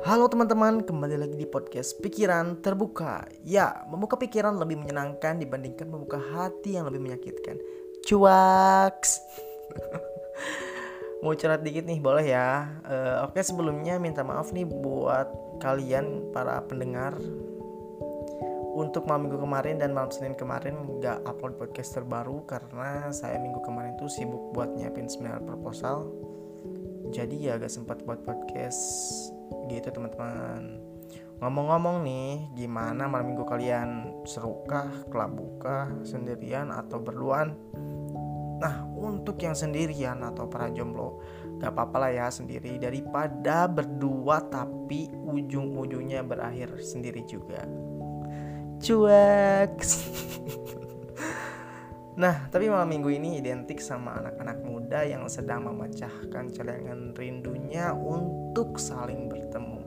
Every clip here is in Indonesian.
Halo teman-teman, kembali lagi di podcast Pikiran Terbuka. Ya, membuka pikiran lebih menyenangkan dibandingkan membuka hati yang lebih menyakitkan. Cuaks. Mau curhat dikit nih, boleh ya? Uh, Oke, sebelumnya minta maaf nih buat kalian para pendengar untuk malam minggu kemarin dan malam Senin kemarin nggak upload podcast terbaru karena saya minggu kemarin tuh sibuk buat nyiapin seminar proposal jadi ya gak sempat buat podcast gitu teman-teman. Ngomong-ngomong nih gimana malam minggu kalian? Serukah kelabukah sendirian atau berduaan? Nah untuk yang sendirian atau para jomblo gak apa-apa lah ya sendiri. Daripada berdua tapi ujung-ujungnya berakhir sendiri juga. Cuek Nah, tapi malam minggu ini identik sama anak-anak muda yang sedang memecahkan celengan rindunya untuk saling bertemu.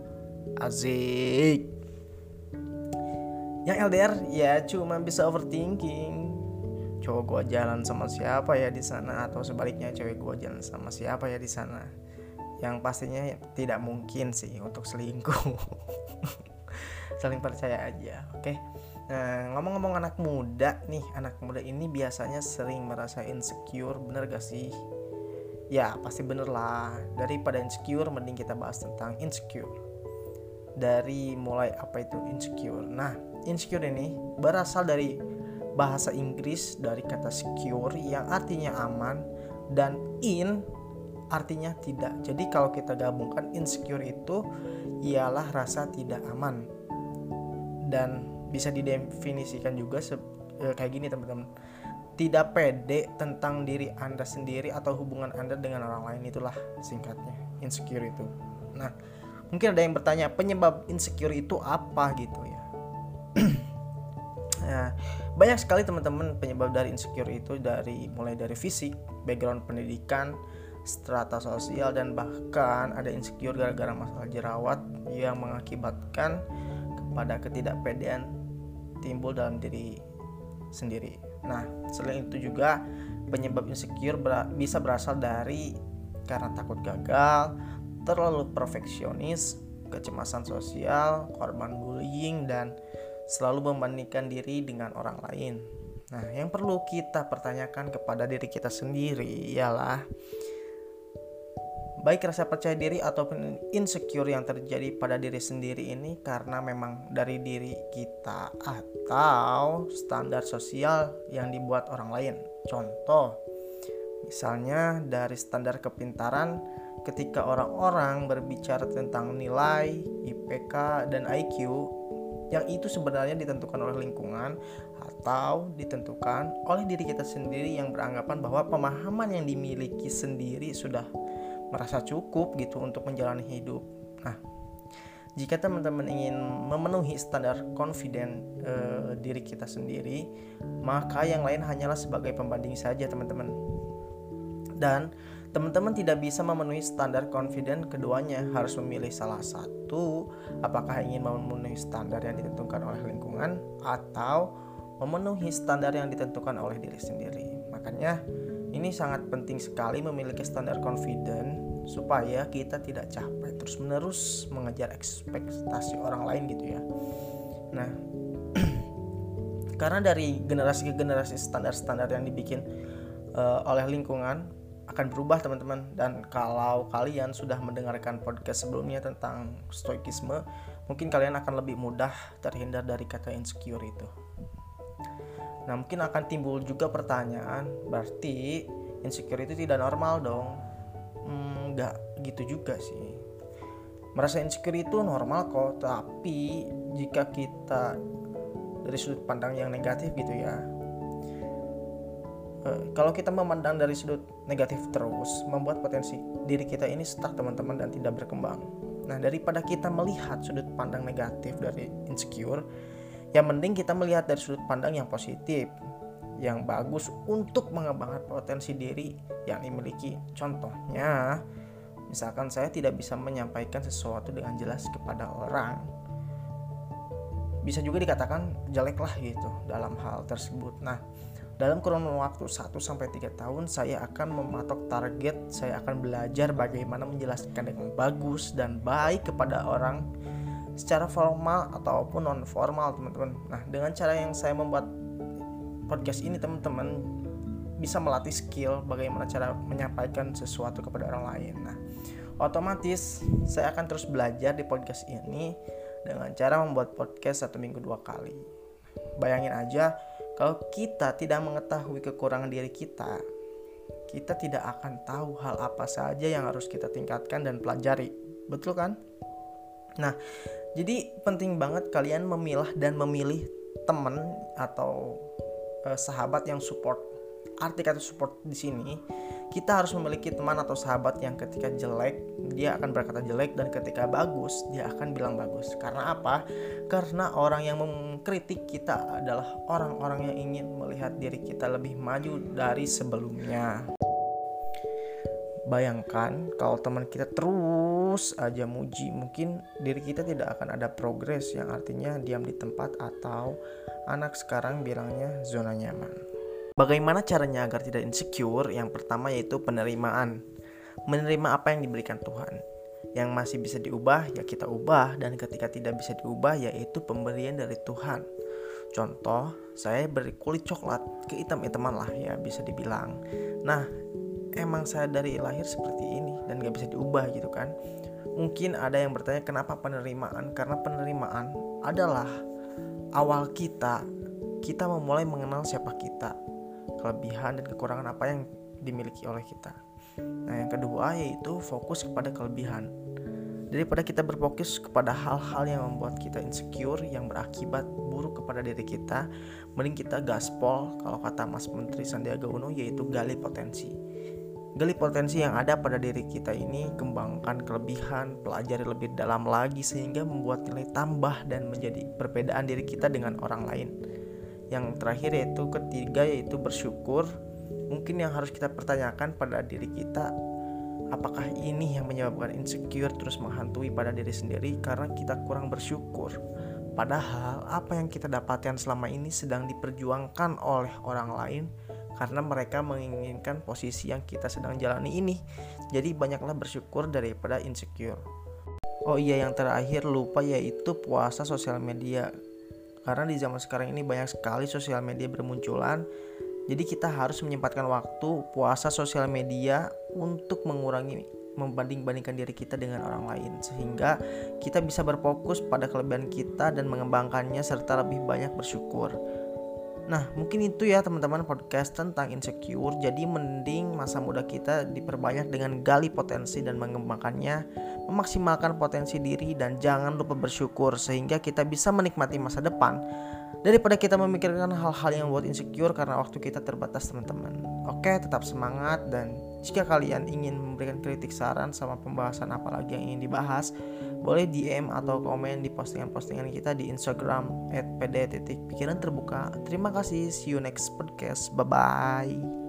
Azik. Yang LDR ya cuma bisa overthinking. Cowok gua jalan sama siapa ya di sana atau sebaliknya cewek gua jalan sama siapa ya di sana. Yang pastinya tidak mungkin sih untuk selingkuh. Saling percaya aja, oke? Okay? Nah, ngomong-ngomong anak muda nih, anak muda ini biasanya sering merasa insecure, bener gak sih? Ya, pasti bener lah. Daripada insecure, mending kita bahas tentang insecure. Dari mulai apa itu insecure. Nah, insecure ini berasal dari bahasa Inggris dari kata secure yang artinya aman dan in artinya tidak. Jadi kalau kita gabungkan insecure itu ialah rasa tidak aman. Dan bisa didefinisikan juga se e, kayak gini teman-teman. Tidak pede tentang diri anda sendiri atau hubungan anda dengan orang lain itulah singkatnya insecure itu. Nah mungkin ada yang bertanya penyebab insecure itu apa gitu ya? Nah banyak sekali teman-teman penyebab dari insecure itu dari mulai dari fisik background pendidikan strata sosial dan bahkan ada insecure gara-gara masalah jerawat yang mengakibatkan kepada ketidakpedean timbul dalam diri sendiri. Nah, selain itu juga penyebab insecure ber bisa berasal dari karena takut gagal, terlalu perfeksionis, kecemasan sosial, korban bullying dan selalu membandingkan diri dengan orang lain. Nah, yang perlu kita pertanyakan kepada diri kita sendiri ialah baik rasa percaya diri ataupun insecure yang terjadi pada diri sendiri ini karena memang dari diri kita atau standar sosial yang dibuat orang lain. Contoh, misalnya dari standar kepintaran ketika orang-orang berbicara tentang nilai, IPK, dan IQ yang itu sebenarnya ditentukan oleh lingkungan atau ditentukan oleh diri kita sendiri yang beranggapan bahwa pemahaman yang dimiliki sendiri sudah merasa cukup gitu untuk menjalani hidup. Nah, jika teman-teman ingin memenuhi standar confident uh, diri kita sendiri, maka yang lain hanyalah sebagai pembanding saja, teman-teman. Dan teman-teman tidak bisa memenuhi standar confident keduanya, harus memilih salah satu. Apakah ingin memenuhi standar yang ditentukan oleh lingkungan atau memenuhi standar yang ditentukan oleh diri sendiri. Makanya ini sangat penting sekali memiliki standar confident supaya kita tidak capek terus-menerus mengejar ekspektasi orang lain gitu ya. Nah, karena dari generasi ke generasi standar-standar yang dibikin uh, oleh lingkungan akan berubah teman-teman dan kalau kalian sudah mendengarkan podcast sebelumnya tentang stoikisme mungkin kalian akan lebih mudah terhindar dari kata insecure itu. Nah mungkin akan timbul juga pertanyaan, berarti insecure itu tidak normal dong? Hmm, nggak gitu juga sih. Merasa insecure itu normal kok, tapi jika kita dari sudut pandang yang negatif gitu ya, eh, kalau kita memandang dari sudut negatif terus membuat potensi diri kita ini stuck teman-teman dan tidak berkembang. Nah daripada kita melihat sudut pandang negatif dari insecure, yang penting kita melihat dari sudut pandang yang positif, yang bagus untuk mengembangkan potensi diri yang dimiliki. Contohnya, misalkan saya tidak bisa menyampaikan sesuatu dengan jelas kepada orang, bisa juga dikatakan jelek lah gitu dalam hal tersebut. Nah, dalam kurun waktu 1 sampai 3 tahun saya akan mematok target, saya akan belajar bagaimana menjelaskan dengan bagus dan baik kepada orang secara formal ataupun non formal teman-teman. Nah, dengan cara yang saya membuat podcast ini teman-teman bisa melatih skill bagaimana cara menyampaikan sesuatu kepada orang lain. Nah, otomatis saya akan terus belajar di podcast ini dengan cara membuat podcast satu minggu dua kali. Bayangin aja kalau kita tidak mengetahui kekurangan diri kita, kita tidak akan tahu hal apa saja yang harus kita tingkatkan dan pelajari. Betul kan? Nah, jadi penting banget kalian memilah dan memilih teman atau eh, sahabat yang support. Arti kata support di sini kita harus memiliki teman atau sahabat yang ketika jelek dia akan berkata jelek dan ketika bagus dia akan bilang bagus. Karena apa? Karena orang yang mengkritik kita adalah orang-orang yang ingin melihat diri kita lebih maju dari sebelumnya bayangkan kalau teman kita terus aja muji mungkin diri kita tidak akan ada progres yang artinya diam di tempat atau anak sekarang bilangnya zona nyaman Bagaimana caranya agar tidak insecure? Yang pertama yaitu penerimaan. Menerima apa yang diberikan Tuhan. Yang masih bisa diubah ya kita ubah dan ketika tidak bisa diubah yaitu pemberian dari Tuhan. Contoh, saya beri kulit coklat ke hitam-hitaman lah ya bisa dibilang. Nah, emang saya dari lahir seperti ini dan gak bisa diubah gitu kan. Mungkin ada yang bertanya kenapa penerimaan? Karena penerimaan adalah awal kita kita memulai mengenal siapa kita kelebihan dan kekurangan apa yang dimiliki oleh kita. Nah, yang kedua yaitu fokus kepada kelebihan. Daripada kita berfokus kepada hal-hal yang membuat kita insecure yang berakibat buruk kepada diri kita, mending kita gaspol kalau kata Mas Menteri Sandiaga Uno yaitu gali potensi. Gali potensi yang ada pada diri kita ini, kembangkan kelebihan, pelajari lebih dalam lagi sehingga membuat nilai tambah dan menjadi perbedaan diri kita dengan orang lain. Yang terakhir yaitu ketiga yaitu bersyukur. Mungkin yang harus kita pertanyakan pada diri kita apakah ini yang menyebabkan insecure terus menghantui pada diri sendiri karena kita kurang bersyukur? Padahal apa yang kita dapatkan selama ini sedang diperjuangkan oleh orang lain karena mereka menginginkan posisi yang kita sedang jalani ini jadi banyaklah bersyukur daripada insecure Oh iya yang terakhir lupa yaitu puasa sosial media karena di zaman sekarang ini banyak sekali sosial media bermunculan. Jadi kita harus menyempatkan waktu puasa sosial media untuk mengurangi membanding-bandingkan diri kita dengan orang lain sehingga kita bisa berfokus pada kelebihan kita dan mengembangkannya serta lebih banyak bersyukur. Nah, mungkin itu ya teman-teman podcast tentang insecure. Jadi mending masa muda kita diperbanyak dengan gali potensi dan mengembangkannya, memaksimalkan potensi diri dan jangan lupa bersyukur sehingga kita bisa menikmati masa depan daripada kita memikirkan hal-hal yang buat insecure karena waktu kita terbatas teman-teman. Oke, tetap semangat dan jika kalian ingin memberikan kritik saran sama pembahasan apa lagi yang ingin dibahas, boleh DM atau komen di postingan-postingan kita di Instagram @pd.pikiran terbuka. Terima kasih, see you next podcast. Bye bye.